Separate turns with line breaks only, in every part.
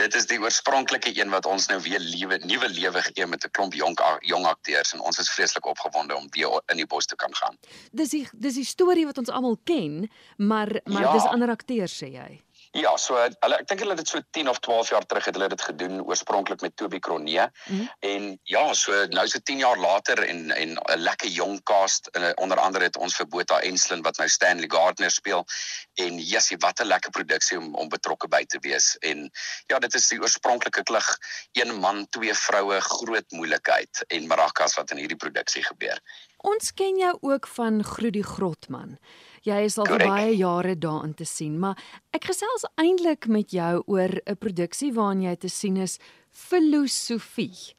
dit is die oorspronklike een wat ons nou weer lewe nuwe lewe gee met 'n klomp jong jong akteurs en ons is vreeslik opgewonde om weer in die bos te kan gaan.
Dis die dis die storie wat ons almal ken, maar maar ja. dis ander akteurs sê jy.
Ja, so hulle ek dink hulle het dit so 10 of 12 jaar terug het hulle dit gedoen oorspronklik met Toby Kronee. Mm -hmm. En ja, so nou so 10 jaar later en en 'n lekker jong cast en onder andere het ons vir Botha Enslin wat nou Stanley Gardner speel en jessie wat 'n lekker produksie om om betrokke by te wees. En ja, dit is die oorspronklike klug een man, twee vroue, groot moeilikheid en marakas wat in hierdie produksie gebeur.
Ons ken jou ook van Groedie Grotman. Jy is al vir baie jare daarin te sien, maar ek gesels eintlik met jou oor 'n produksie waarin jy te sien is Filosofie.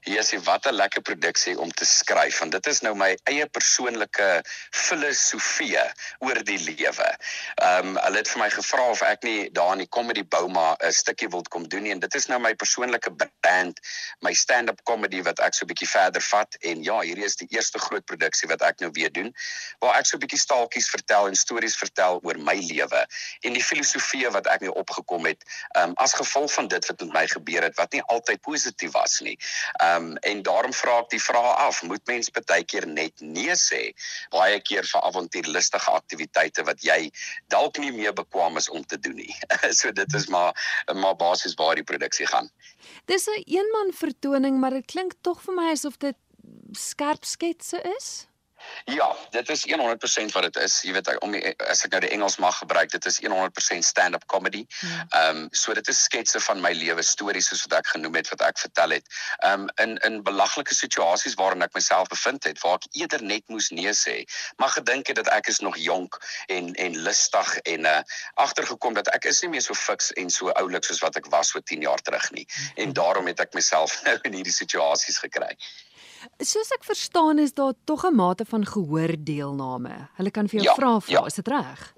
Hierdie is wat 'n lekker produksie om te skryf want dit is nou my eie persoonlike filosofie oor die lewe. Ehm um, hulle het vir my gevra of ek nie daar in die comedy Bouma 'n stukkie wil kom doen nie en dit is nou my persoonlike brand, my stand-up comedy wat ek so 'n bietjie verder vat en ja, hierdie is die eerste groot produksie wat ek nou weer doen waar ek so 'n bietjie staaltjies vertel en stories vertel oor my lewe en die filosofie wat ek nou opgekom het ehm um, as gevolg van dit wat met my gebeur het wat nie altyd positief was nie. Ehm um, en daarom vra ek die vraag af, moet mens baie keer net nee sê baie keer vir avontuurlustige aktiwiteite wat jy dalk nie meer bekwam is om te doen nie. so dit is maar maar basies waar die produksie gaan.
Dis 'n eenman vertoning, maar dit klink tog vir my asof dit skerp sketse is.
Ja, dit is 100% wat dit is. Jy weet om as ek nou die Engels mag gebruik, dit is 100% stand-up comedy. Ja. Ehm um, so dit is sketse van my lewe stories soos wat ek genoem het wat ek vertel het. Ehm um, in in belaglike situasies waarin ek myself bevind het waar ek eerder net moes nee sê, maar gedink het dat ek is nog jonk en en lustig en uh agtergekom dat ek is nie meer so fiks en so oulik soos wat ek was so 10 jaar terug nie. En daarom het ek myself nou in hierdie situasies gekry.
Soos ek verstaan is daar tog 'n mate van gehoor deelname. Hulle kan vir jou ja, vra vra, ja. is dit reg?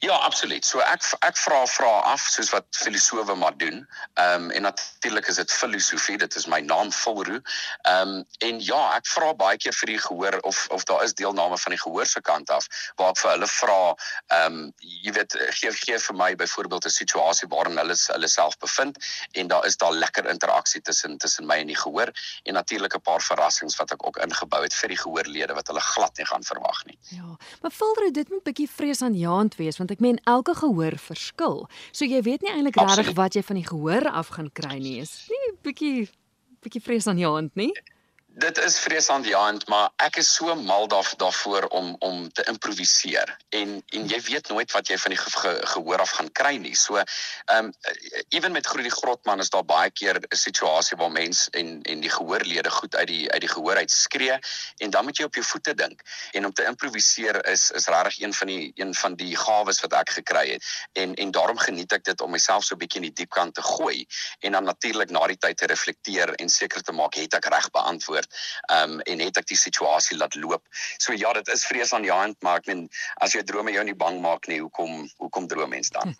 Ja, absoluut. So ek ek vra vra af soos wat filosowe maar doen. Ehm um, en natuurlik is dit filosofie, dit is my naam Volro. Ehm um, en ja, ek vra baie keer vir die gehoor of of daar is deelname van die gehoor se kant af waar ek vir hulle vra ehm um, jy weet gee gee vir my byvoorbeeld 'n situasie waarin hulle hulle self bevind en daar is daar lekker interaksie tussen tussen my en die gehoor en natuurlik 'n paar verrassings wat ek ook ingebou het vir die gehoorlede wat hulle glad nie gaan verwag nie.
Ja, maar Volro, dit moet 'n bietjie vreesaanjaend wees want want ek meen elke gehoor verskil. So jy weet nie eintlik regtig wat jy van die gehoor af gaan kry nie. Is nie bietjie bietjie vrees aan jou hand nie?
Dit is vreesaanjaend, maar ek is so mal daar daarvoor om om te improviseer. En en jy weet nooit wat jy van die ge, ge, gehoor af gaan kry nie. So ehm um, ewen met Groot die Grotman is daar baie keer 'n situasie waar mens en en die gehoorlede goed uit die uit die gehoor uit skree en dan moet jy op jou voete dink. En om te improviseer is is regtig een van die een van die gawes wat ek gekry het. En en daarom geniet ek dit om myself so bietjie in die diep kant te gooi en dan natuurlik na die tyd te reflekteer en seker te maak het ek reg beantwoord Ehm um, en het ek die situasie laat loop. So ja, dit is vrees aan die hand, maar ek meen as jou drome jou nie bang maak nie, hoekom hoekom droom mens dan?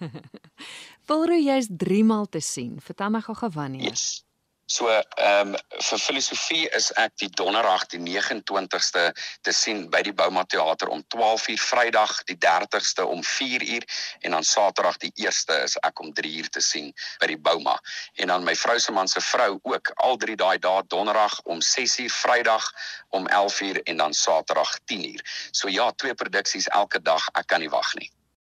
Wilro jy's 3 maal te sien. Vertel my gou-gou wanneer.
Yes. So ehm um, vir filosofie is ek die donderdag die 29ste te sien by die Bouma Theater om 12:00 Vrydag die 30ste om 4:00 en dan Saterdag die 1ste is ek om 3:00 te sien by die Bouma. En dan my vrou se man se vrou ook al drie daai dae donderdag om 6:00 Vrydag om 11:00 en dan Saterdag 10:00. So ja, twee produksies elke dag. Ek kan nie wag nie.